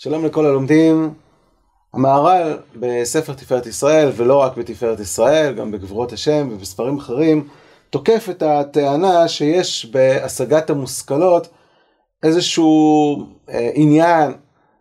שלום לכל הלומדים. המהר"ל בספר תפארת ישראל, ולא רק בתפארת ישראל, גם בגבורות השם ובספרים אחרים, תוקף את הטענה שיש בהשגת המושכלות איזשהו אה, עניין,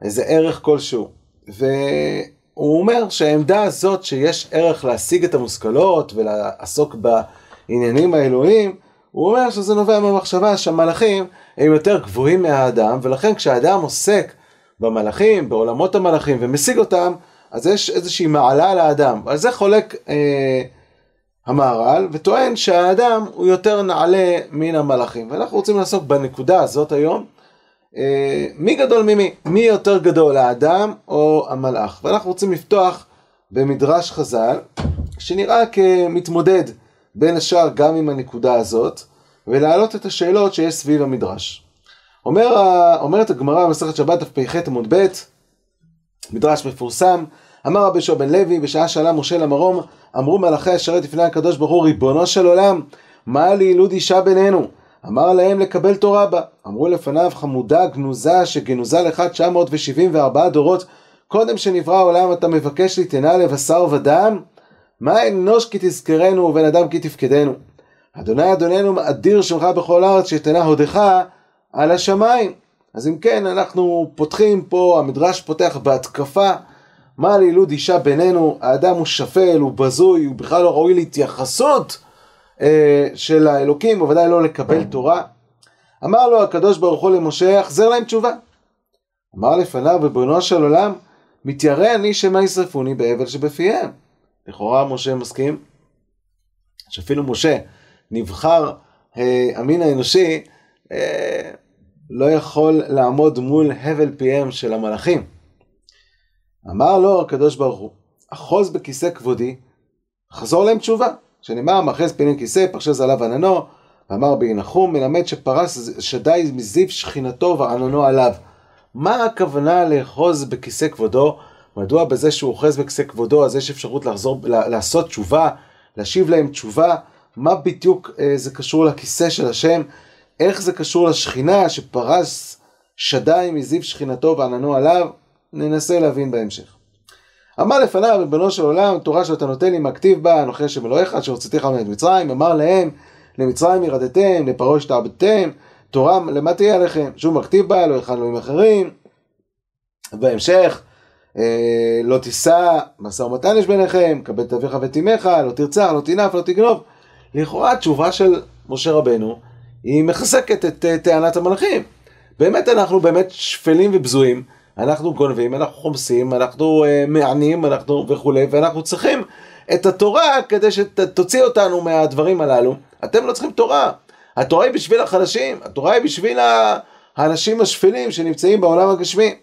איזה ערך כלשהו. והוא אומר שהעמדה הזאת שיש ערך להשיג את המושכלות ולעסוק בעניינים האלוהים, הוא אומר שזה נובע מהמחשבה שהמלאכים הם יותר גבוהים מהאדם, ולכן כשהאדם עוסק במלאכים, בעולמות המלאכים, ומשיג אותם, אז יש איזושהי מעלה לאדם. על זה חולק אה, המהר"ל, וטוען שהאדם הוא יותר נעלה מן המלאכים. ואנחנו רוצים לעסוק בנקודה הזאת היום. אה, מי גדול ממי? מי יותר גדול, האדם או המלאך? ואנחנו רוצים לפתוח במדרש חז"ל, שנראה כמתמודד בין השאר גם עם הנקודה הזאת, ולהעלות את השאלות שיש סביב המדרש. אומר, אומרת הגמרא במסכת שבת פ"ח עמוד ב', מדרש מפורסם, אמר רבי יהושע בן לוי, בשעה שעלה משה למרום, אמרו מלאכי השרת לפני הקדוש ברוך הוא, ריבונו של עולם, מה לילוד אישה בינינו? אמר להם לקבל תורה בה. אמרו לפניו, חמודה גנוזה שגנוזה לך 974 דורות, קודם שנברא העולם אתה מבקש ליתנה לבשר ודם? מה אנוש כי תזכרנו ובן אדם כי תפקדנו? אדוני אדוננו אדיר שמך בכל הארץ שיתנה הודך על השמיים. אז אם כן, אנחנו פותחים פה, המדרש פותח בהתקפה, מה לילוד אישה בינינו, האדם הוא שפל, הוא בזוי, הוא בכלל לא ראוי להתייחסות אה, של האלוקים, בוודאי לא לקבל תורה. אמר לו הקדוש ברוך הוא למשה, החזר להם תשובה. אמר לפניו, ריבונו של עולם, מתיירא אני שמא ישרפוני באבל שבפיהם. לכאורה משה מסכים שאפילו משה נבחר אה, המין האנושי לא יכול לעמוד מול הבל פיהם של המלאכים. אמר לו הקדוש ברוך הוא, אחוז בכיסא כבודי, חזור להם תשובה. שנאמר, מאחז פינים כיסא, פרשז עליו עננו, ואמר בי נחום, מלמד שפרס שדי מזיו שכינתו ועננו עליו. מה הכוונה לאחוז בכיסא כבודו? מדוע בזה שהוא אוחז בכיסא כבודו, אז יש אפשרות לחזור, לעשות תשובה, להשיב להם תשובה? מה בדיוק אה, זה קשור לכיסא של השם? איך זה קשור לשכינה שפרס שדי מזיו שכינתו ועננו עליו? ננסה להבין בהמשך. אמר לפניו, ריבונו של עולם, תורה שאתה נותן לי מכתיב בה, אנוכי השם אלוהיך, אשר הוצאתיך מארץ מצרים, אמר להם, למצרים ירדתם, לפרעה השתעבדתם, תורה למה תהיה עליכם? שוב מכתיב בה, לא יכן אלוהים אחרים. בהמשך, אה, לא תישא, משא ומתן יש ביניכם, כבד את אביך ואת אמך, לא תרצח, לא תנף, לא תגנוב. לכאורה התשובה של משה רבנו היא מחזקת את uh, טענת המלאכים. באמת אנחנו באמת שפלים ובזויים, אנחנו גונבים, אנחנו חומסים, אנחנו uh, מענים, אנחנו וכולי, ואנחנו צריכים את התורה כדי שתוציא אותנו מהדברים הללו. אתם לא צריכים תורה. התורה היא בשביל החלשים, התורה היא בשביל האנשים השפלים שנמצאים בעולם הגשמי.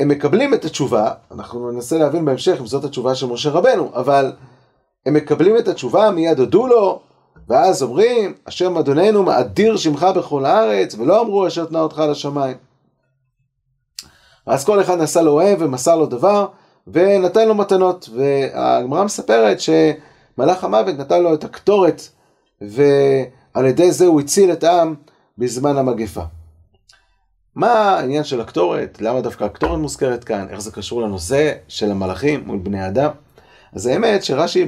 הם מקבלים את התשובה, אנחנו ננסה להבין בהמשך אם זאת התשובה של משה רבנו, אבל הם מקבלים את התשובה, מיד הודו לו, ואז אומרים, השם אדוננו מאדיר שמך בכל הארץ, ולא אמרו אשר תנה אותך לשמיים. ואז כל אחד נשא לו אוהב ומסר לו דבר, ונתן לו מתנות. והגמרא מספרת שמלאך המוות נתן לו את הקטורת, ועל ידי זה הוא הציל את העם בזמן המגפה. מה העניין של הקטורת? למה דווקא הקטורת מוזכרת כאן? איך זה קשור לנושא של המלאכים מול בני אדם? אז האמת שרש"י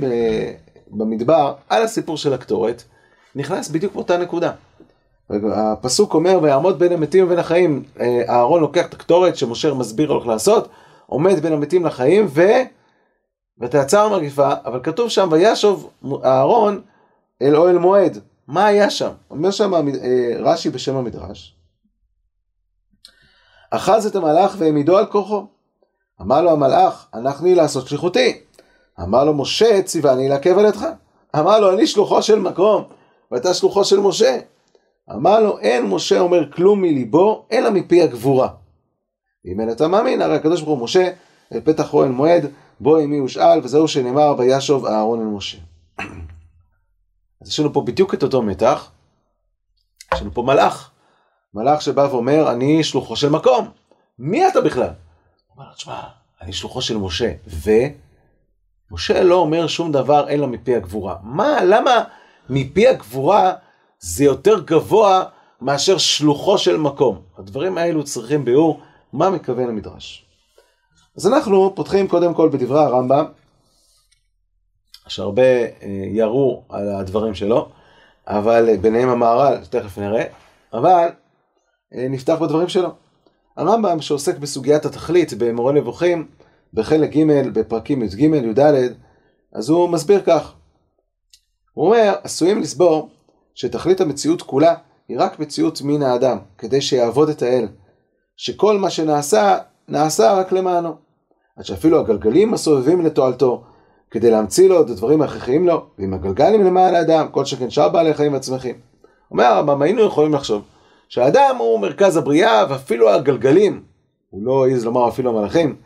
במדבר, על הסיפור של הקטורת, נכנס בדיוק באותה נקודה. הפסוק אומר, ויעמוד בין המתים ובין החיים, אה, אהרון לוקח את הקטורת שמשה מסביר איך לעשות, עומד בין המתים לחיים, ו... ותעצר המגיפה, אבל כתוב שם, וישוב אהרון אל אוהל מועד. מה היה שם? אומר שם אה, רש"י בשם המדרש, אחז את המלאך והעמידו על כוחו. אמר לו המלאך, הנחני לעשות שליחותי. אמר לו משה ציווני לעכב על ידך. אמר לו אני שלוחו של מקום ואתה שלוחו של משה. אמר לו אין משה אומר כלום מליבו אלא מפי הגבורה. אם אין אתה מאמין הרי הקדוש ברוך הוא משה אל פתח אוהל מועד בו עמי הושאל וזהו שנאמר וישוב אהרון אל משה. אז יש לנו פה בדיוק את אותו מתח. יש לנו פה מלאך. מלאך שבא ואומר אני שלוחו של מקום. מי אתה בכלל? הוא אומר תשמע אני שלוחו של משה ו... משה לא אומר שום דבר אלא מפי הגבורה. מה, למה מפי הגבורה זה יותר גבוה מאשר שלוחו של מקום? הדברים האלו צריכים ביאור. מה מכוון המדרש. אז אנחנו פותחים קודם כל בדברי הרמב"ם, שהרבה אה, ירו על הדברים שלו, אבל ביניהם המהר"ל, תכף נראה, אבל אה, נפתח בדברים שלו. הרמב"ם שעוסק בסוגיית התכלית במורה נבוכים, בחלק ג' בפרקים י"ג, י"ד, אז הוא מסביר כך. הוא אומר, עשויים לסבור שתכלית המציאות כולה היא רק מציאות מן האדם, כדי שיעבוד את האל, שכל מה שנעשה, נעשה רק למענו. עד שאפילו הגלגלים הסובבים לתועלתו, כדי להמציא לו את הדברים ההכרחיים לו, ועם הגלגלים למען האדם, כל שכן שאר בעלי חיים והצמחים. אומר הרמב"ם, היינו יכולים לחשוב שהאדם הוא מרכז הבריאה, ואפילו הגלגלים, הוא לא העז לומר אפילו המלאכים,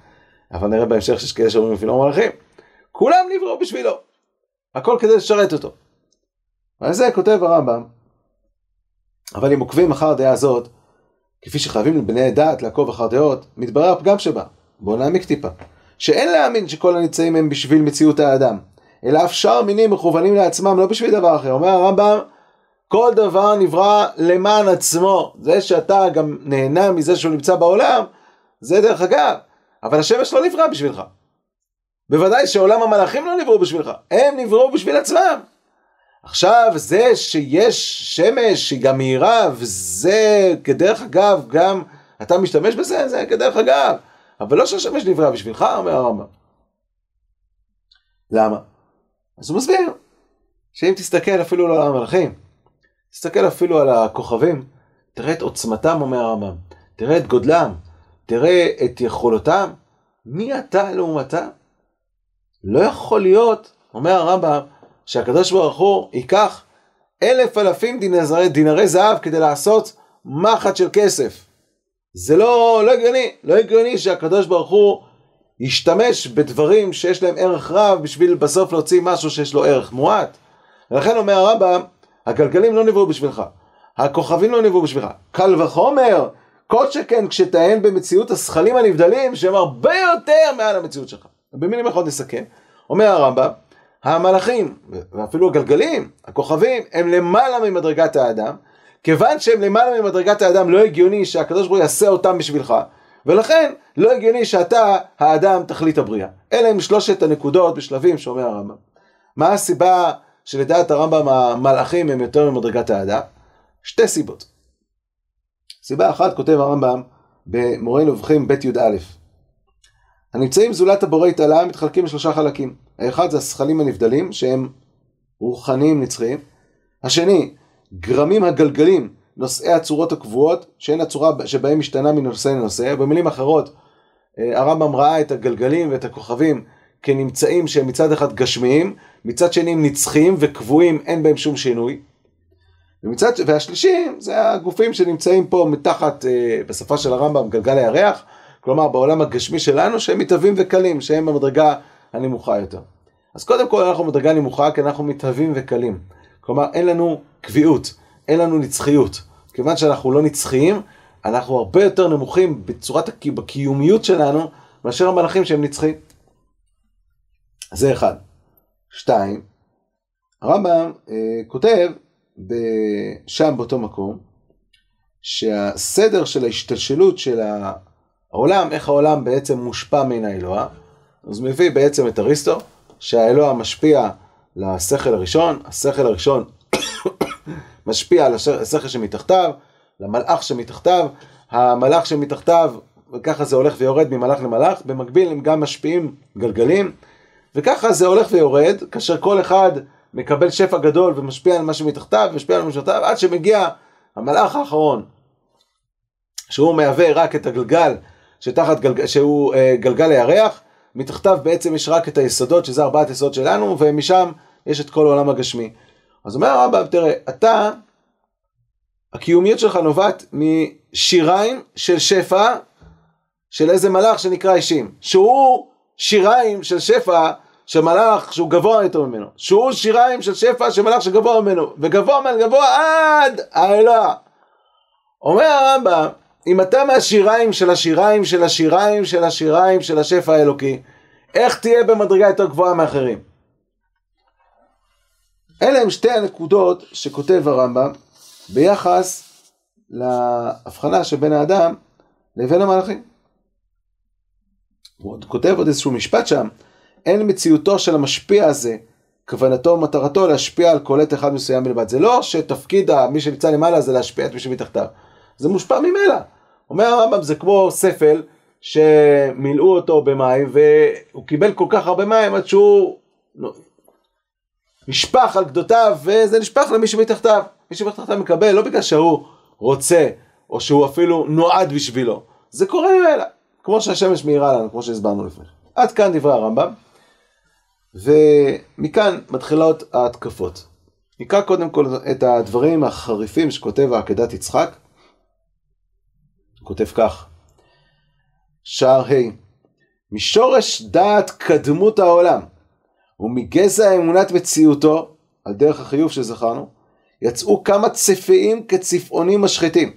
אבל נראה בהמשך שיש כאלה שאומרים אפילו המלאכים, כולם נבראו בשבילו, הכל כדי לשרת אותו. ועל זה כותב הרמב"ם, אבל אם עוקבים אחר הדעה הזאת, כפי שחייבים לבני דעת לעקוב אחר דעות, מתברר הפגם שבה. בואו נעמיק טיפה. שאין להאמין שכל הניצאים הם בשביל מציאות האדם, אלא אף שאר מינים מכוונים לעצמם לא בשביל דבר אחר. אומר הרמב"ם, כל דבר נברא למען עצמו. זה שאתה גם נהנה מזה שהוא נמצא בעולם, זה דרך אגב. אבל השמש לא נברא בשבילך. בוודאי שעולם המלאכים לא נבראו בשבילך, הם נבראו בשביל עצמם. עכשיו, זה שיש שמש שהיא גם מהירה, וזה כדרך אגב, גם אתה משתמש בזה, זה כדרך אגב. אבל לא שהשמש נברא בשבילך, אומר הרמב"ם. למה? אז הוא מסביר, שאם תסתכל אפילו לא על המלאכים, תסתכל אפילו על הכוכבים, תראה את עוצמתם, אומר הרמב"ם, תראה את גודלם, תראה את יכולותם, מי אתה לעומתם? לא יכול להיות, אומר הרמב"ם, שהקדוש ברוך הוא ייקח אלף אלפים דינרי, דינרי זהב כדי לעשות מחט של כסף. זה לא, לא הגיוני, לא הגיוני שהקדוש ברוך הוא ישתמש בדברים שיש להם ערך רב בשביל בסוף להוציא משהו שיש לו ערך מועט. ולכן אומר הרמב"ם, הגלגלים לא נבראו בשבילך, הכוכבים לא נבראו בשבילך. קל וחומר, כל שכן כשתעיין במציאות הזכלים הנבדלים שהם הרבה יותר מעל המציאות שלך. במילים יכולות לסכם. אומר הרמב"ם, המלאכים, ואפילו הגלגלים, הכוכבים, הם למעלה ממדרגת האדם, כיוון שהם למעלה ממדרגת האדם לא הגיוני שהקדוש ברוך הוא יעשה אותם בשבילך, ולכן לא הגיוני שאתה האדם תכלית הבריאה. אלה הם שלושת הנקודות בשלבים שאומר הרמב"ם. מה הסיבה שלדעת הרמב"ם המלאכים הם יותר ממדרגת האדם? שתי סיבות. סיבה אחת כותב הרמב"ם במורה נבוכים ב' י"א הנמצאים זולת הבורא התעלה מתחלקים לשלושה חלקים. האחד זה השכלים הנבדלים שהם רוחניים נצחיים. השני, גרמים הגלגלים, נושאי הצורות הקבועות, שאין הצורה שבהם משתנה מנושא לנושא. במילים אחרות, אה, הרמב"ם ראה את הגלגלים ואת הכוכבים כנמצאים שהם מצד אחד גשמיים, מצד שני הם נצחיים וקבועים, אין בהם שום שינוי. ומצד, והשלישי זה הגופים שנמצאים פה מתחת, אה, בשפה של הרמב"ם, גלגל הירח, כלומר בעולם הגשמי שלנו שהם מתהווים וקלים, שהם במדרגה הנמוכה יותר. אז קודם כל אנחנו במדרגה נמוכה כי אנחנו מתהווים וקלים. כלומר אין לנו קביעות, אין לנו נצחיות. כיוון שאנחנו לא נצחיים, אנחנו הרבה יותר נמוכים בצורת הקי... בקיומיות שלנו מאשר המלאכים שהם נצחיים. זה אחד. שתיים, הרמב"ם אה, כותב שם באותו מקום שהסדר של ההשתלשלות של העולם, איך העולם בעצם מושפע מן האלוה, אז מביא בעצם את אריסטו, שהאלוה משפיע לשכל הראשון, השכל הראשון משפיע על השכל שמתחתיו, למלאך שמתחתיו, המלאך שמתחתיו, וככה זה הולך ויורד ממלאך למלאך, במקביל הם גם משפיעים גלגלים, וככה זה הולך ויורד, כאשר כל אחד מקבל שפע גדול ומשפיע על מה שמתחתיו, ומשפיע על מה שמתחתיו, עד שמגיע המלאך האחרון, שהוא מהווה רק את הגלגל שתחת גלג... שהוא אה, גלגל הירח, מתחתיו בעצם יש רק את היסודות, שזה ארבעת יסודות שלנו, ומשם יש את כל העולם הגשמי. אז אומר הרמב"ם, תראה, אתה, הקיומיות שלך נובעת משיריים של שפע של איזה מלאך שנקרא אישים, שהוא שיריים של שפע של מלאך שהוא גבוה יותר ממנו, שהוא שיריים של שפע של מלאך שגבוה ממנו, וגבוה ממנו גבוה עד האלוה. אומר הרמב"ם, אם אתה מהשיריים של השיריים של השיריים של השיריים של השפע האלוקי, איך תהיה במדרגה יותר גבוהה מאחרים? אלה הם שתי הנקודות שכותב הרמב"ם ביחס להבחנה שבין האדם לבין המלאכים. הוא עוד כותב עוד איזשהו משפט שם, אין מציאותו של המשפיע הזה, כוונתו ומטרתו להשפיע על קולט אחד מסוים בלבד. זה לא שתפקיד מי שנמצא למעלה זה להשפיע את מי שמתחתיו, זה מושפע ממילא. אומר הרמב"ם זה כמו ספל שמילאו אותו במים והוא קיבל כל כך הרבה מים עד שהוא נשפך על גדותיו וזה נשפך למי שמתחתיו. מי שמתחתיו מקבל לא בגלל שהוא רוצה או שהוא אפילו נועד בשבילו. זה קורה ממילא, כמו שהשמש מאירה לנו, כמו שהסברנו לפני. עד כאן דברי הרמב"ם, ומכאן מתחילות ההתקפות. נקרא קודם כל את הדברים החריפים שכותב העקדת יצחק. הוא כותב כך: שער ה' משורש דעת קדמות העולם ומגזע אמונת מציאותו, על דרך החיוב שזכרנו, יצאו כמה צפעים כצפעונים משחיתים.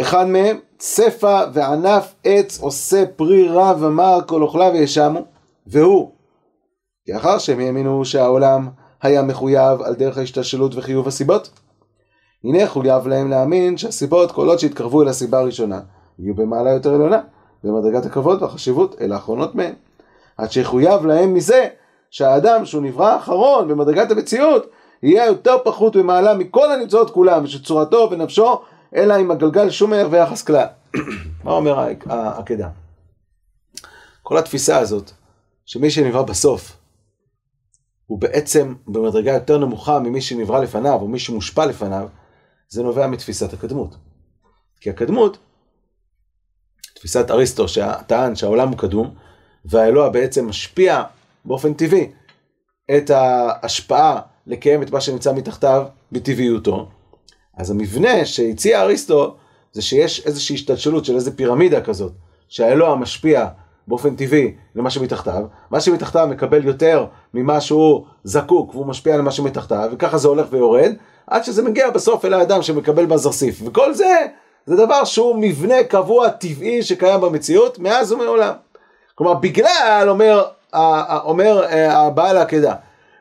אחד מהם, צפה וענף עץ עושה פרי רע ומר כל אוכליו וישמו, והוא, כי אחר שהם האמינו שהעולם היה מחויב על דרך ההשתלשלות וחיוב הסיבות, הנה חויב להם להאמין שהסיבות כל עוד שהתקרבו אל הסיבה הראשונה, יהיו במעלה יותר עליונה, במדרגת הכבוד והחשיבות אל האחרונות מהן. עד שיחויב להם מזה שהאדם שהוא נברא האחרון במדרגת המציאות, יהיה יותר פחות במעלה מכל הנמצאות כולם, ושצורתו ונפשו, אלא עם הגלגל שום ערך ויחס כלל. מה אומר העקדה? כל התפיסה הזאת, שמי שנברא בסוף, הוא בעצם במדרגה יותר נמוכה ממי שנברא לפניו, או מי שמושפע לפניו, זה נובע מתפיסת הקדמות. כי הקדמות, תפיסת אריסטו שטען שהעולם הוא קדום, והאלוה בעצם משפיע באופן טבעי את ההשפעה לקיים את מה שנמצא מתחתיו בטבעיותו. אז המבנה שהציע אריסטו זה שיש איזושהי השתלשלות של איזה פירמידה כזאת, שהאלוה משפיע באופן טבעי למה שמתחתיו, מה שמתחתיו מקבל יותר ממה שהוא זקוק והוא משפיע על מה שמתחתיו, וככה זה הולך ויורד, עד שזה מגיע בסוף אל האדם שמקבל בזרסיף. וכל זה, זה דבר שהוא מבנה קבוע טבעי שקיים במציאות מאז ומעולם. כלומר, בגלל, אומר, אומר אה, הבעל העקדה,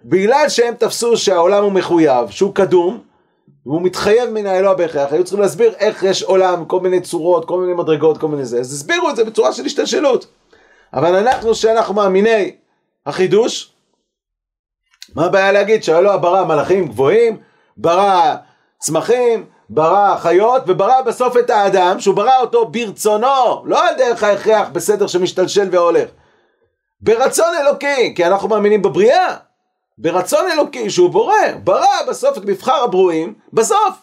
בגלל שהם תפסו שהעולם הוא מחויב, שהוא קדום, והוא מתחייב מן האלוה בהכרח, היו צריכים להסביר איך יש עולם, כל מיני צורות, כל מיני מדרגות, כל מיני זה, אז הסבירו את זה בצורה של השתלשלות. אבל אנחנו, שאנחנו מאמיני החידוש, מה הבעיה להגיד שהאלוה ברא מלאכים גבוהים, ברא צמחים, ברא חיות, וברא בסוף את האדם, שהוא ברא אותו ברצונו, לא על דרך ההכרח בסדר שמשתלשל והולך. ברצון אלוקי, כי אנחנו מאמינים בבריאה. ברצון אלוקי שהוא בורא, ברא בסוף את מבחר הברואים, בסוף.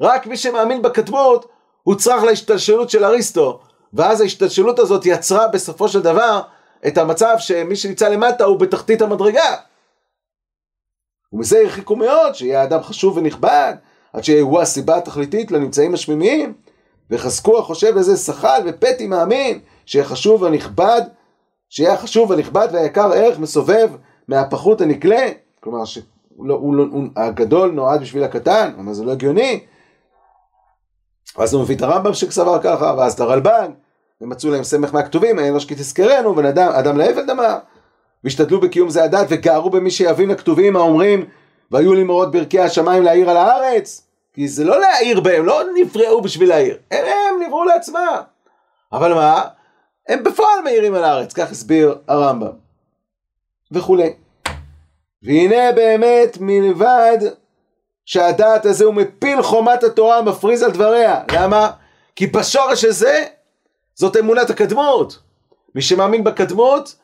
רק מי שמאמין בקדמות, הוא צריך להשתלשלות של אריסטו, ואז ההשתלשלות הזאת יצרה בסופו של דבר את המצב שמי שנמצא למטה הוא בתחתית המדרגה. ומזה הרחיקו מאוד שיהיה אדם חשוב ונכבד, עד שיהיה הוא הסיבה התכליתית לנמצאים השמימיים, וחזקו החושב לזה שחל ופתי מאמין, שיהיה חשוב ונכבד, שיהיה החשוב והנכבד והיקר ערך מסובב מהפחות הנקלה, כלומר שהגדול נועד בשביל הקטן, אבל זה לא הגיוני. ואז הוא מביא את הרמב"ם שסבר ככה, ואז את הרלב"ג, ומצאו להם סמך מהכתובים, אין רשקי תזכרנו, ונדם אדם לאבל דמה, והשתדלו בקיום זה הדת, וגערו במי שיבין הכתובים האומרים, והיו לי מורות ברכי השמיים להעיר על הארץ, כי זה לא להעיר בהם, לא נבראו בשביל להעיר, הם, הם נבראו לעצמם. אבל מה? הם בפועל מאירים על הארץ, כך הסביר הרמב"ם. וכולי. והנה באמת מלבד שהדעת הזה הוא מפיל חומת התורה, מפריז על דבריה. למה? כי בשורש הזה זאת אמונת הקדמות. מי שמאמין בקדמות,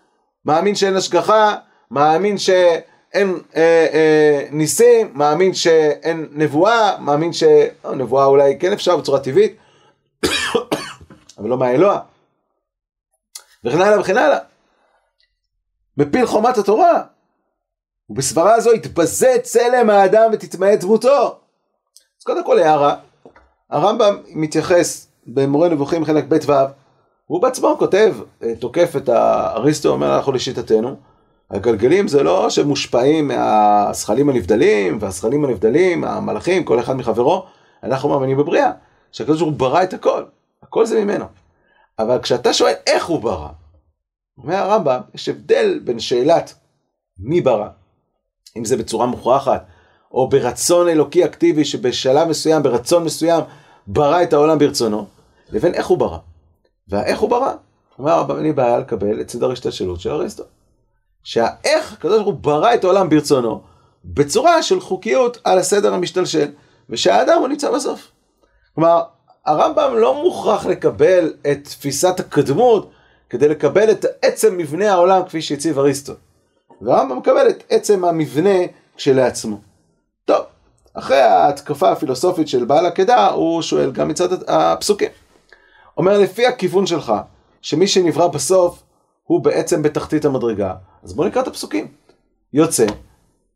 מאמין שאין השגחה, מאמין שאין אה, אה, ניסים, מאמין שאין נבואה, מאמין ש... אה, נבואה אולי כן אפשר בצורה טבעית, אבל לא מהאלוה. וכן הלאה וכן הלאה. מפיל חומת התורה. ובסברה הזו יתבזה צלם האדם ותתמעט דמותו. אז קודם כל הערה, הרמב"ם מתייחס במורה נבוכים חלק ב' ו', הוא בעצמו כותב, אה, תוקף את האריסטו, אומר אנחנו לשיטתנו, הגלגלים זה לא שמושפעים מהזכלים הנבדלים, והזכלים הנבדלים, המלאכים, כל אחד מחברו, אנחנו מאמינים בבריאה, שהקדוש ברוך הוא ברא את הכל, הכל זה ממנו. אבל כשאתה שואל איך הוא ברא, אומר הרמב"ם, יש הבדל בין שאלת מי ברא, אם זה בצורה מוכרחת, או ברצון אלוקי אקטיבי שבשלב מסוים, ברצון מסוים, ברא את העולם ברצונו, לבין איך הוא ברא. והאיך הוא ברא, אומר הרמב"ם, אין לי בעיה לקבל את סדר ההשתלשלות של אריסטו. שהאיך הקדוש ברוך הוא ברא את העולם ברצונו, בצורה של חוקיות על הסדר המשתלשל, ושהאדם הוא נמצא בסוף. כלומר, הרמב"ם לא מוכרח לקבל את תפיסת הקדמות כדי לקבל את עצם מבנה העולם כפי שהציב אריסטו. והרמב"ם מקבל את עצם המבנה כשלעצמו. טוב, אחרי ההתקפה הפילוסופית של בעל עקדה, הוא שואל גם מצד הפסוקים. אומר, לפי הכיוון שלך, שמי שנברא בסוף הוא בעצם בתחתית המדרגה, אז בוא נקרא את הפסוקים. יוצא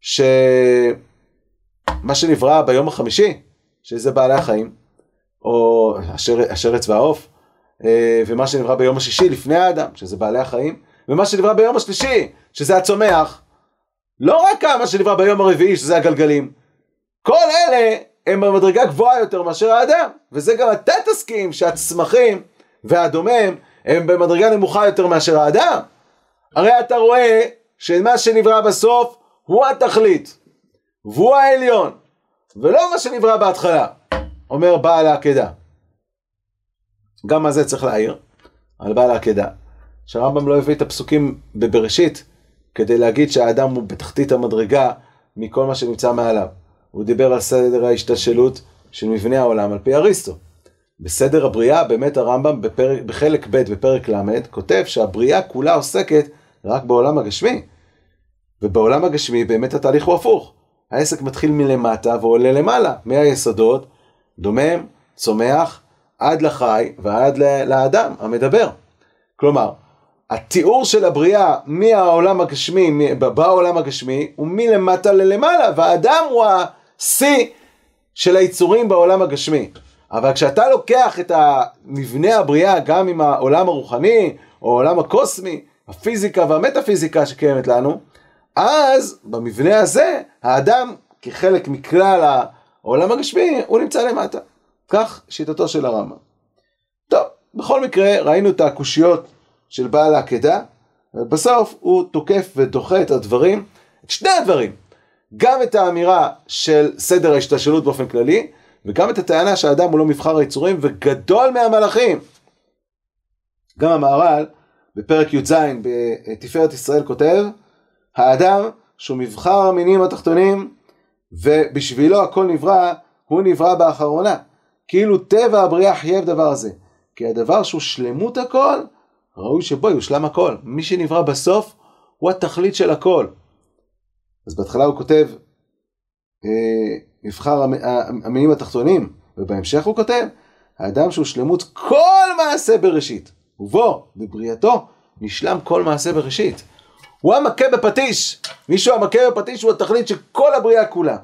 שמה שנברא ביום החמישי, שזה בעלי החיים, או השרץ והעוף, אה, ומה שנברא ביום השישי לפני האדם, שזה בעלי החיים, ומה שנברא ביום השלישי, שזה הצומח, לא רק מה שנברא ביום הרביעי, שזה הגלגלים, כל אלה הם במדרגה גבוהה יותר מאשר האדם, וזה גם אתה תסכים שהצמחים והדומם הם במדרגה נמוכה יותר מאשר האדם. הרי אתה רואה שמה שנברא בסוף הוא התכלית, והוא העליון, ולא מה שנברא בהתחלה, אומר בעל העקדה. גם על זה צריך להעיר, על בעל העקדה, שהרמב"ם לא הביא את הפסוקים בבראשית כדי להגיד שהאדם הוא בתחתית המדרגה מכל מה שנמצא מעליו. הוא דיבר על סדר ההשתלשלות של מבנה העולם על פי אריסטו. בסדר הבריאה, באמת הרמב"ם בפרק, בחלק ב' בפרק ל', כותב שהבריאה כולה עוסקת רק בעולם הגשמי. ובעולם הגשמי באמת התהליך הוא הפוך. העסק מתחיל מלמטה ועולה למעלה, מהיסודות, דומם, צומח, עד לחי ועד לאדם המדבר. כלומר, התיאור של הבריאה מהעולם הגשמי, בעולם הגשמי, הוא מלמטה ללמעלה, והאדם הוא השיא של היצורים בעולם הגשמי. אבל כשאתה לוקח את המבנה הבריאה גם עם העולם הרוחני, או העולם הקוסמי, הפיזיקה והמטאפיזיקה שקיימת לנו, אז במבנה הזה, האדם כחלק מכלל העולם הגשמי, הוא נמצא למטה. כך שיטתו של הרמב"ם. טוב, בכל מקרה, ראינו את הקושיות של בעל העקדה, ובסוף הוא תוקף ודוחה את הדברים, את שני הדברים, גם את האמירה של סדר ההשתלשלות באופן כללי, וגם את הטענה שהאדם הוא לא מבחר היצורים וגדול מהמלאכים. גם המהר"ל בפרק י"ז בתפארת ישראל כותב, האדם שהוא מבחר המינים התחתונים ובשבילו הכל נברא, הוא נברא באחרונה. כאילו טבע הבריאה חייב דבר הזה. כי הדבר שהוא שלמות הכל, ראוי שבו יושלם הכל. מי שנברא בסוף הוא התכלית של הכל. אז בהתחלה הוא כותב, אה, נבחר המינים התחתונים, ובהמשך הוא כותב, האדם שהוא שלמות כל מעשה בראשית, ובו, בבריאתו, נשלם כל מעשה בראשית. הוא המכה בפטיש, מישהו המכה בפטיש הוא התכלית של כל הבריאה כולה.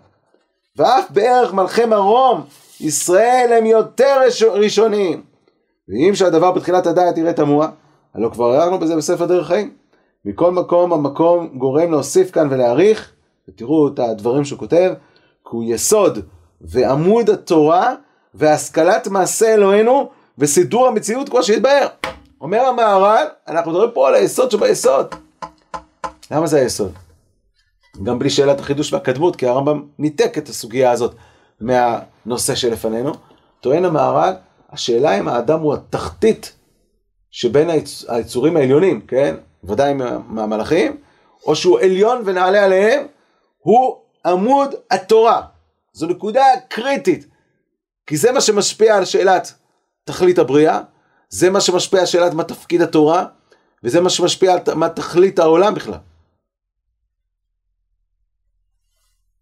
ואף בערך מלכי מרום, ישראל הם יותר ראשונים. ואם שהדבר בתחילת הדעת יראה תמוה, הלא כבר הערנו בזה בספר דרך חיים. מכל מקום המקום גורם להוסיף כאן ולהעריך, ותראו את הדברים שהוא כותב, כי הוא יסוד ועמוד התורה והשכלת מעשה אלוהינו וסידור המציאות כמו שהתבהר. אומר המהר"ל, אנחנו מדברים פה על היסוד שביסוד. למה זה היסוד? גם בלי שאלת החידוש והקדמות, כי הרמב"ם ניתק את הסוגיה הזאת מהנושא שלפנינו. טוען המהר"ל, השאלה אם האדם הוא התחתית שבין היצ... היצורים העליונים, כן? ודאי מהמלאכים, או שהוא עליון ונעלה עליהם, הוא עמוד התורה. זו נקודה קריטית, כי זה מה שמשפיע על שאלת תכלית הבריאה, זה מה שמשפיע על שאלת מה תפקיד התורה, וזה מה שמשפיע על מה תכלית העולם בכלל.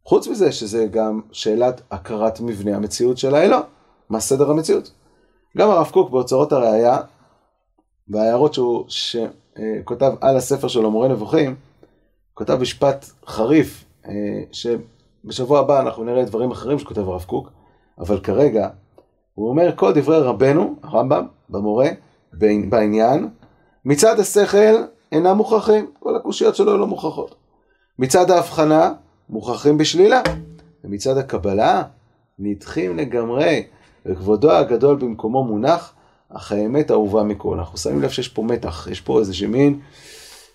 חוץ מזה שזה גם שאלת הכרת מבנה המציאות של האלוה, מה סדר המציאות. גם הרב קוק באוצרות הראייה, בהערות שהוא שכותב על הספר שלו מורה נבוכים, כותב משפט חריף אה, שבשבוע הבא אנחנו נראה דברים אחרים שכותב הרב קוק, אבל כרגע הוא אומר כל דברי רבנו, הרמב"ם, במורה, בעניין, מצד השכל אינם מוכרחים, כל הקושיות שלו לא מוכרחות. מצד ההבחנה, מוכרחים בשלילה, ומצד הקבלה, נדחים לגמרי, וכבודו הגדול במקומו מונח, אך האמת אהובה מכל. אנחנו שמים לב שיש פה מתח, יש פה איזה מין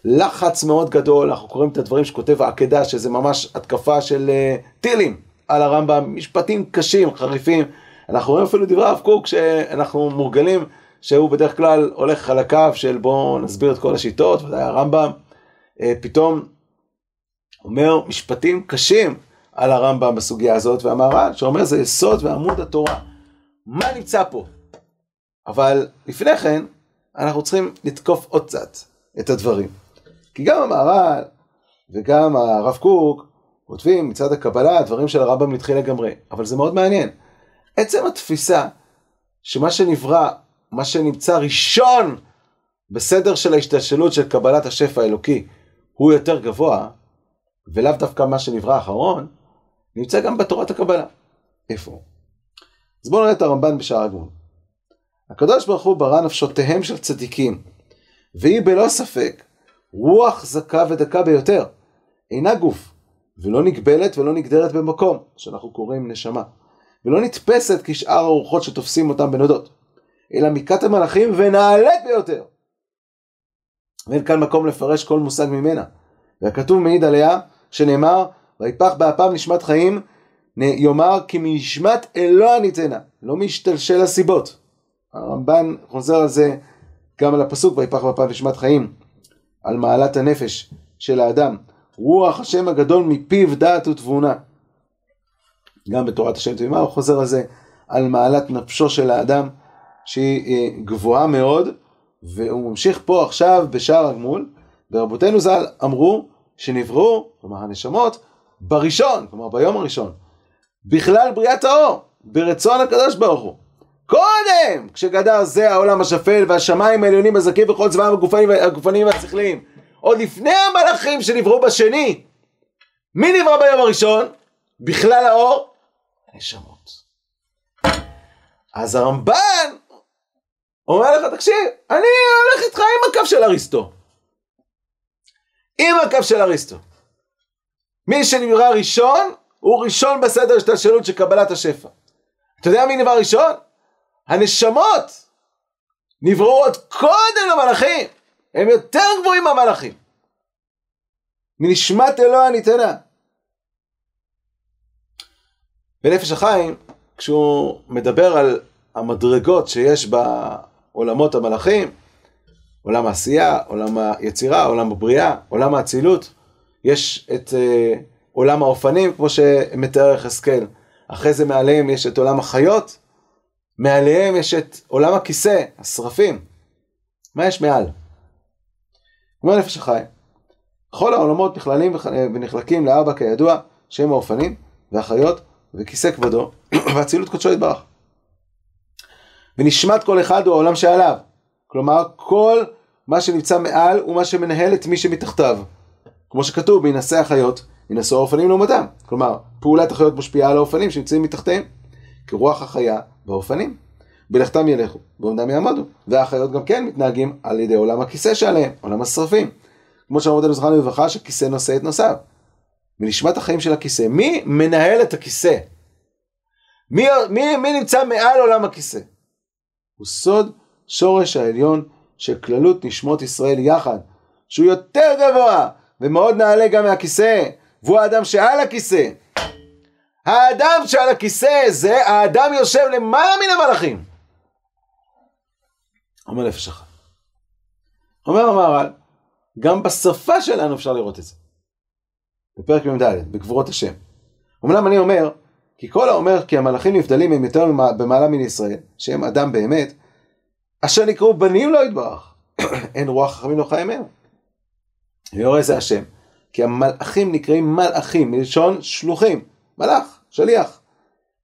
לחץ מאוד גדול, אנחנו קוראים את הדברים שכותב העקדה, שזה ממש התקפה של uh, טילים על הרמב"ם, משפטים קשים, חריפים. אנחנו רואים אפילו דברי הרב קוק שאנחנו מורגלים שהוא בדרך כלל הולך על הקו של בואו נסביר את כל השיטות, ודאי הרמב"ם, אה, פתאום אומר משפטים קשים על הרמב"ם בסוגיה הזאת, והמהר"ל שאומר זה יסוד ועמוד התורה. מה נמצא פה? אבל לפני כן, אנחנו צריכים לתקוף עוד קצת את הדברים. כי גם המהר"ל וגם הרב קוק כותבים מצד הקבלה דברים של הרמב"ם נדחי לגמרי, אבל זה מאוד מעניין. עצם התפיסה שמה שנברא, מה שנמצא ראשון בסדר של ההשתלשלות של קבלת השפע האלוקי הוא יותר גבוה, ולאו דווקא מה שנברא אחרון, נמצא גם בתורת הקבלה. איפה? אז בואו נראה את הרמב"ן בשער הגמול. הקדוש ברוך הוא ברא נפשותיהם של צדיקים, והיא בלא ספק רוח זכה ודקה ביותר. אינה גוף, ולא נגבלת ולא נגדרת במקום, שאנחנו קוראים נשמה, ולא נתפסת כשאר הרוחות שתופסים אותם בנודות, אלא מכת המלאכים ונעלית ביותר. ואין כאן מקום לפרש כל מושג ממנה. והכתוב מעיד עליה, שנאמר, ויפח באפם נשמת חיים, יאמר כי מנשמת אלוה ניתנה, לא משתלשל הסיבות. הרמב"ן חוזר על זה גם על הפסוק ויפח באפם נשמת חיים, על מעלת הנפש של האדם. רוח השם הגדול מפיו דעת ותבונה. גם בתורת השם תמימה הוא חוזר על זה, על מעלת נפשו של האדם, שהיא אה, גבוהה מאוד, והוא ממשיך פה עכשיו בשער הגמול, ורבותינו ז"ל אמרו שנבראו, כלומר הנשמות, בראשון, כלומר ביום הראשון, בכלל בריאת האור, ברצון הקדוש ברוך הוא. קודם, כשגדר זה העולם השפל והשמיים העליונים הזכים וכל צבאם הגופניים והשכליים, עוד לפני המלאכים שנבראו בשני, מי נברא ביום הראשון? בכלל האור? הנשמות. אז הרמב"ן אומר לך, תקשיב, אני הולך איתך עם הקו של אריסטו. עם הקו של אריסטו. מי שנברא ראשון, הוא ראשון בסדר השתלשלות של קבלת השפע. אתה יודע מי נברא ראשון? הנשמות נבראו עוד קודם למלאכים. הם יותר גבוהים מהמלאכים. מנשמת אלוה ניתנה. בנפש החיים, כשהוא מדבר על המדרגות שיש בעולמות המלאכים, עולם העשייה, עולם היצירה, עולם הבריאה, עולם האצילות, יש את uh, עולם האופנים, כמו שמתאר יחזקאל. אחרי זה מעליהם יש את עולם החיות, מעליהם יש את עולם הכיסא, השרפים. מה יש מעל? אומר נפש החיים, כל העולמות נכללים ונחלקים לארבע כידוע, שהם האופנים והחיות וכיסא כבודו ואצילות קודשו יתברך. ונשמת כל אחד הוא העולם שעליו. כלומר, כל מה שנמצא מעל הוא מה שמנהל את מי שמתחתיו. כמו שכתוב, בהינשא החיות, ינשאו האופנים לעומתם. כלומר, פעולת החיות משפיעה על האופנים שנמצאים מתחתיהם. כרוח החיה באופנים. בלכתם ילכו, בעומדם יעמדו. והחיות גם כן מתנהגים על ידי עולם הכיסא שעליהם, עולם השרפים. כמו שאמרו אותנו זכרנו לברכה, שכיסא נושא את נושאיו. מנשמת החיים של הכיסא. מי מנהל את הכיסא? מי, מי, מי נמצא מעל עולם הכיסא? הוא סוד שורש העליון של כללות נשמות ישראל יחד, שהוא יותר גבוה ומאוד נעלה גם מהכיסא, והוא האדם שעל הכיסא. האדם שעל הכיסא זה, האדם יושב למעלה מן המלאכים. אומר נפש אחת. אומר המהר"ל, גם בשפה שלנו אפשר לראות את זה. בפרק מ"ד, בגבורות השם. אמנם אני אומר, כי כל האומר כי המלאכים נבדלים הם יותר במעלה מן ישראל, שהם אדם באמת, אשר נקראו בנים לא יתברך, אין רוח חכמים לא חי מהם. ויורא זה השם, כי המלאכים נקראים מלאכים, מלשון שלוחים, מלאך, שליח,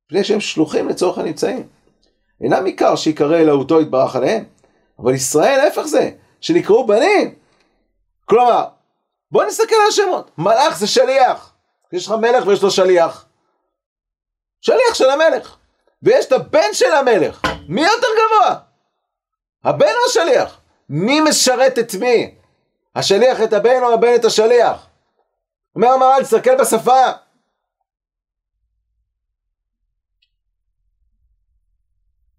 מפני שהם שלוחים לצורך הנמצאים. אינם עיקר שיקרא אלוהותו יתברך עליהם, אבל ישראל ההפך זה, שנקראו בנים. כלומר, בוא נסתכל על השמות, מלאך זה שליח, יש לך מלך ויש לו שליח. שליח של המלך, ויש את הבן של המלך, מי יותר גבוה? הבן או השליח? מי משרת את מי? השליח את הבן או הבן את השליח? אומר המהר"ל, תסתכל בשפה.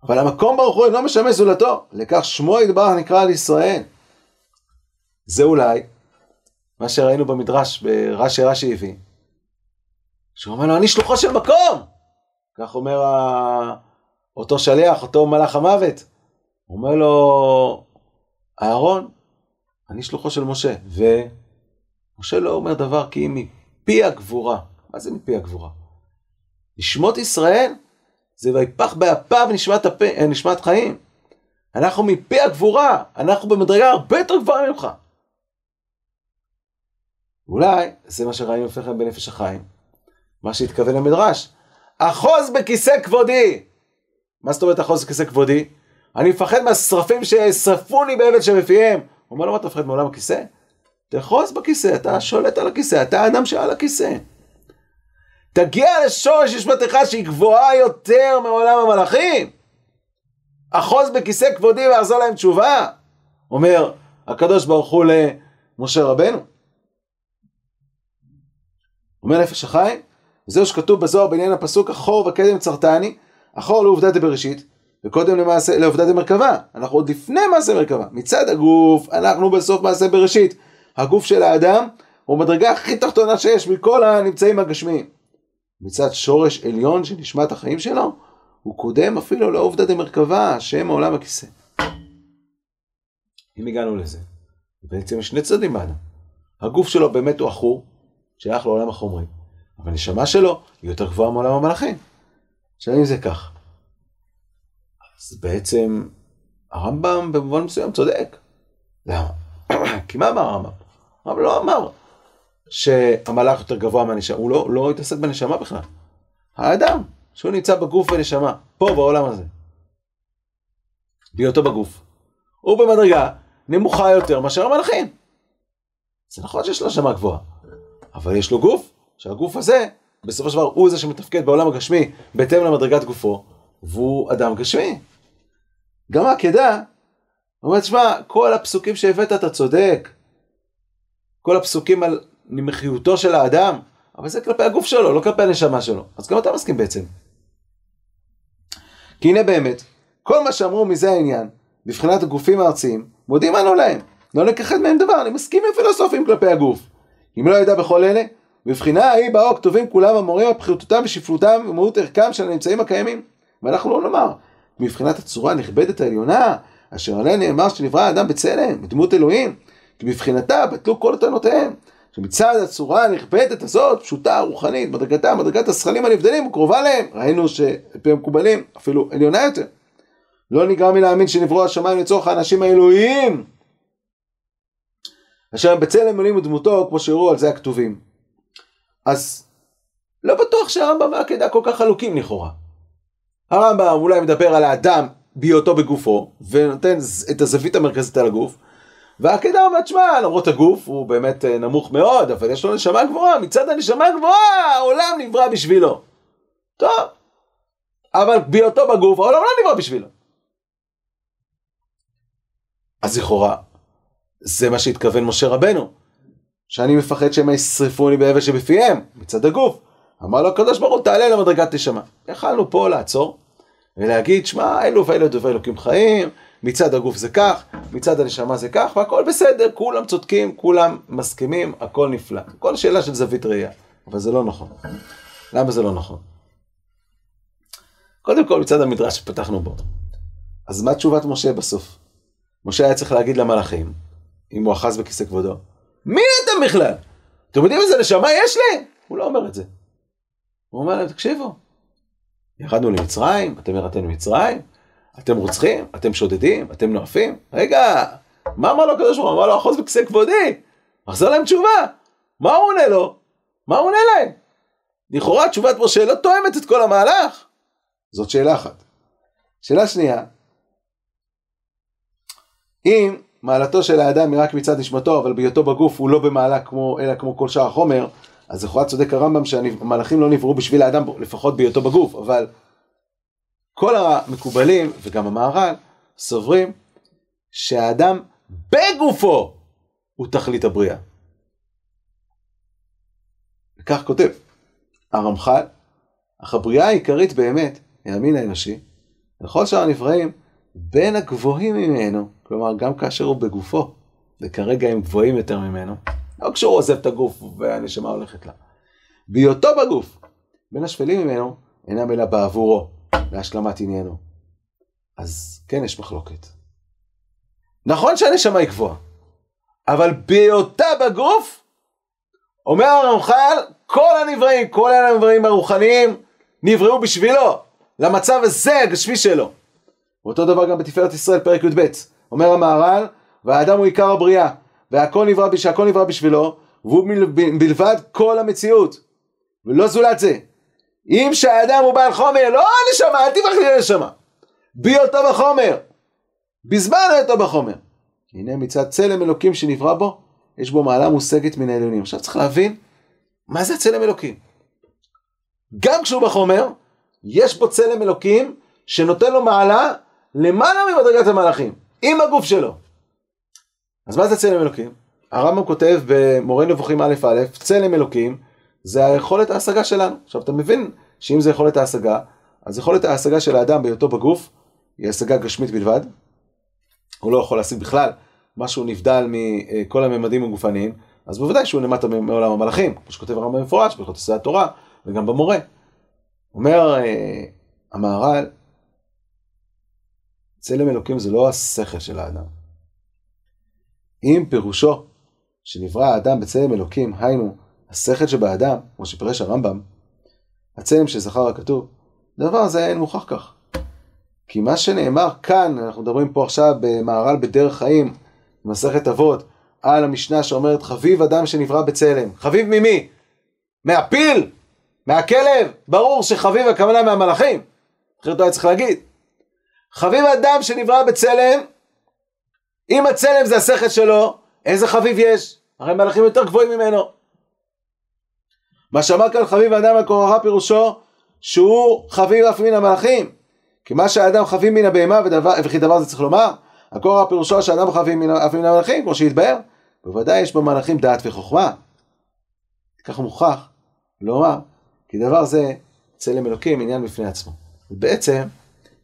אבל המקום ברוך הוא אינו משמש זולתו, לכך שמו ידברך נקרא על ישראל. זה אולי מה שראינו במדרש ברש"י רש"י הביא, שהוא אומר לו, אני שלוחו של מקום! כך אומר אותו שליח, אותו מלאך המוות. אומר לו, אהרון, אני שלוחו של משה, ומשה לא אומר דבר כי אם מפי הגבורה. מה זה מפי הגבורה? נשמות ישראל זה ויפח באפיו נשמת, הפ... נשמת חיים. אנחנו מפי הגבורה, אנחנו במדרגה הרבה יותר גבוהה ממך. אולי זה מה שראינו לפני כן בנפש החיים, מה שהתכוון למדרש. אחוז בכיסא כבודי. מה זאת אומרת אחוז בכיסא כבודי? אני מפחד מהשרפים שישרפוני בעבד שבפיהם. הוא אומר לו, מה אתה מפחד מעולם הכיסא? תאחוז בכיסא, אתה שולט על הכיסא, אתה האדם שעל הכיסא. תגיע לשורש נשמתך שהיא גבוהה יותר מעולם המלאכים. אחוז בכיסא כבודי ואחזור להם תשובה. אומר הקדוש ברוך הוא למשה רבנו. אומר נפש החיים, זהו שכתוב בזוהר בעניין הפסוק אחור וקדם צרתני, אחור לעובדה דבראשית, וקודם למעשה, לעובדה דמרכבה. אנחנו עוד לפני מעשה מרכבה. מצד הגוף, אנחנו בסוף מעשה בראשית. הגוף של האדם הוא מדרגה הכי תחתונה שיש מכל הנמצאים הגשמיים. מצד שורש עליון של נשמת החיים שלו, הוא קודם אפילו לעובדה דמרכבה, שם העולם הכיסא. אם הגענו לזה, בעצם יש שני צדדים באדם. הגוף שלו באמת הוא עכור, שייך לעולם החומרי, אבל הנשמה שלו היא יותר גבוהה מעולם המלאכים. עכשיו אם זה כך, אז בעצם הרמב"ם במובן מסוים צודק. למה? כי מה אמר הרמב"ם? הרמב"ם לא אמר שהמלאך יותר גבוה מהנשמה, הוא לא, לא התעסק בנשמה בכלל. האדם, שהוא נמצא בגוף ונשמה, פה בעולם הזה. בהיותו בגוף. הוא במדרגה נמוכה יותר מאשר המלאכים. זה נכון שיש לו נשמה גבוהה, אבל יש לו גוף, שהגוף הזה, בסופו של דבר הוא זה שמתפקד בעולם הגשמי בהתאם למדרגת גופו, והוא אדם גשמי. גם העקדה, הוא אומר, תשמע, כל הפסוקים שהבאת אתה צודק. כל הפסוקים על נמחיותו של האדם, אבל זה כלפי הגוף שלו, לא כלפי הנשמה שלו. אז גם אתה מסכים בעצם. כי הנה באמת, כל מה שאמרו מזה העניין, מבחינת הגופים הארציים, מודים אנו להם. לא נכחד מהם דבר, אני מסכים עם פילוסופים כלפי הגוף. אם לא ידע בכל אלה, מבחינה ההיא באו כתובים כולם המורים על פחיתותם ושפלותם ומהות ערכם של הנמצאים הקיימים. ואנחנו לא נאמר, מבחינת הצורה הנכבדת העליונה, אשר עליה נאמר שנברא האדם בצלם, בדמות אלוהים, כי מבחינתה בטלו כל טענותיהם. שמצד הצורה הנכבדת הזאת, פשוטה, רוחנית, מדרגתה, מדרגת השכלים הנבדלים, קרובה להם. ראינו שפי המקובלים, אפילו עליונה יותר. לא נגרם מלהאמין שנבראו השמיים לצורך האנשים האלוהיים. אשר בצלם אלוהים ודמותו, כמו שהראו על זה הכתובים. אז לא בטוח שהרמב"ם והעקדה כל כך חלוקים לכאורה. הרמב"ם אולי מדבר על האדם בהיותו בגופו, ונותן את הזווית המרכזית על הגוף, והעקדה אומרת, שמע, למרות הגוף הוא באמת אה, נמוך מאוד, אבל יש לו נשמה גבוהה, מצד הנשמה גבוהה, העולם נברא בשבילו. טוב, אבל בהיותו בגוף, העולם לא נברא בשבילו. אז לכאורה, זה מה שהתכוון משה רבנו, שאני מפחד שהם ישרפוני באבל שבפיהם, מצד הגוף. אמר לו הקדוש ברוך הוא, תעלה למדרגת נשמה. יכלנו פה לעצור ולהגיד, שמע, אלו ואלו דברי אלוקים חיים, מצד הגוף זה כך, מצד הנשמה זה כך, והכל בסדר, כולם צודקים, כולם מסכימים, הכל נפלא. כל שאלה של זווית ראייה, אבל זה לא נכון. למה זה לא נכון? קודם כל מצד המדרש שפתחנו בו. אז מה תשובת משה בסוף? משה היה צריך להגיד למלאכים, אם הוא אחז בכיסא כבודו, מי אתם בכלל? אתם יודעים איזה נשמה יש לי? הוא לא אומר את זה. הוא אומר להם, תקשיבו, ירדנו למצרים, אתם ירדתם למצרים, אתם רוצחים, אתם שודדים, אתם נואפים, רגע, מה אמר לו הקדוש ברוך הוא? אמר לו, אחוז בכיסא כבודי, מחזיר להם תשובה. מה הוא עונה לו? מה הוא עונה להם? לכאורה תשובת משה לא תואמת את כל המהלך. זאת שאלה אחת. שאלה שנייה, אם מעלתו של האדם היא רק מצד נשמתו, אבל בהיותו בגוף הוא לא במעלה כמו, אלא כמו כל שאר החומר, אז לכאורה צודק הרמב"ם שהמלאכים לא נבראו בשביל האדם, לפחות בהיותו בגוף, אבל כל המקובלים, וגם המהר"ל, סוברים שהאדם בגופו הוא תכלית הבריאה. וכך כותב הרמח"ל, אך הבריאה העיקרית באמת היא המין האנושי, וכל שאר הנבראים בין הגבוהים ממנו, כלומר גם כאשר הוא בגופו, וכרגע הם גבוהים יותר ממנו, לא כשהוא עוזב את הגוף והנשמה הולכת לה. בהיותו בגוף, בין השפלים ממנו, אינם אלא בעבורו, להשלמת עניינו. אז כן יש מחלוקת. נכון שהנשמה היא גבוהה, אבל בהיותה בגוף, אומר הרמח"ל, כל הנבראים, כל הנבראים הרוחניים, נבראו בשבילו, למצב הזה הגשמי שלו. ואותו דבר גם בתפארת ישראל, פרק י"ב. אומר המהר"ל, והאדם הוא עיקר הבריאה, והכל נברא, שהכל נברא בשבילו, והוא בלבד כל המציאות, ולא זולת זה. אם שהאדם הוא בעל חומר, לא הנשמה, אל תברח לי לנשמה. בי אותו בחומר, בזמן היותו בחומר. הנה מצד צלם אלוקים שנברא בו, יש בו מעלה מושגת מן העליונים. עכשיו צריך להבין, מה זה צלם אלוקים? גם כשהוא בחומר, יש בו צלם אלוקים שנותן לו מעלה למעלה ממדרגת המלאכים, עם הגוף שלו. אז מה זה צלם אלוקים? הרמב"ם כותב במורה נבוכים א' א', צלם אלוקים זה היכולת ההשגה שלנו. עכשיו אתה מבין שאם זה יכולת ההשגה, אז יכולת ההשגה של האדם בהיותו בגוף היא השגה גשמית בלבד. הוא לא יכול להשיג בכלל משהו נבדל מכל הממדים הגופניים, אז בוודאי שהוא למטה מעולם המלאכים, כמו שכותב הרמב"ם במפורש, בהלכות עושי התורה וגם במורה. אומר אה, המהר"ל, צלם אלוקים זה לא השכל של האדם. אם פירושו שנברא האדם בצלם אלוקים, היינו, השכל שבאדם, כמו שפירש הרמב"ם, הצלם שזכר הכתוב, דבר הזה אין מוכח כך. כי מה שנאמר כאן, אנחנו מדברים פה עכשיו במהר"ל בדרך חיים, במסכת אבות, על המשנה שאומרת חביב אדם שנברא בצלם. חביב ממי? מהפיל? מהכלב? ברור שחביב הכוונה מהמלאכים. אחרת לא היה צריך להגיד. חביב אדם שנברא בצלם, אם הצלם זה השכל שלו, איזה חביב יש? הרי מלאכים יותר גבוהים ממנו. מה שאמר כאן חביב האדם הקורחה פירושו שהוא חביב אף מן המלאכים. כי מה שהאדם חביב מן הבהמה ודבר, וכי דבר זה צריך לומר, הקורח פירושו שהאדם חביב מן, אף מן המלאכים כמו שהתבהר. בוודאי יש במלאכים דעת וחוכמה. כך מוכרח לומר, כי דבר זה צלם אלוקים עניין בפני עצמו. ובעצם,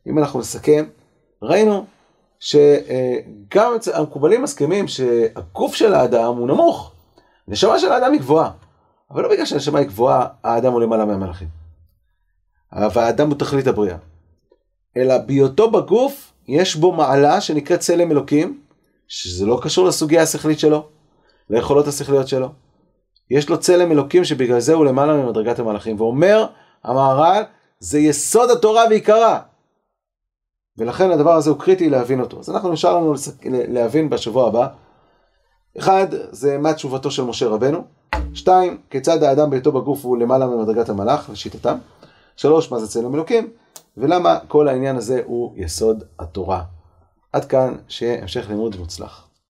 אם אנחנו נסכם, ראינו שגם המקובלים מסכימים שהגוף של האדם הוא נמוך. הנשמה של האדם היא גבוהה. אבל לא בגלל שהנשמה היא גבוהה, האדם הוא למעלה מהמלאכים. והאדם הוא תכלית הבריאה. אלא בהיותו בגוף, יש בו מעלה שנקראת צלם אלוקים, שזה לא קשור לסוגיה השכלית שלו, ליכולות השכליות שלו. יש לו צלם אלוקים שבגלל זה הוא למעלה ממדרגת המלאכים. ואומר המהר"ל, זה יסוד התורה ועיקרה. ולכן הדבר הזה הוא קריטי להבין אותו. אז אנחנו נשאר לנו להבין בשבוע הבא. אחד, זה מה תשובתו של משה רבנו. שתיים, כיצד האדם בהיותו בגוף הוא למעלה ממדרגת המלאך, לשיטתם. שלוש, מה זה צלם אלוקים, ולמה כל העניין הזה הוא יסוד התורה. עד כאן, שיהיה המשך לימוד מוצלח.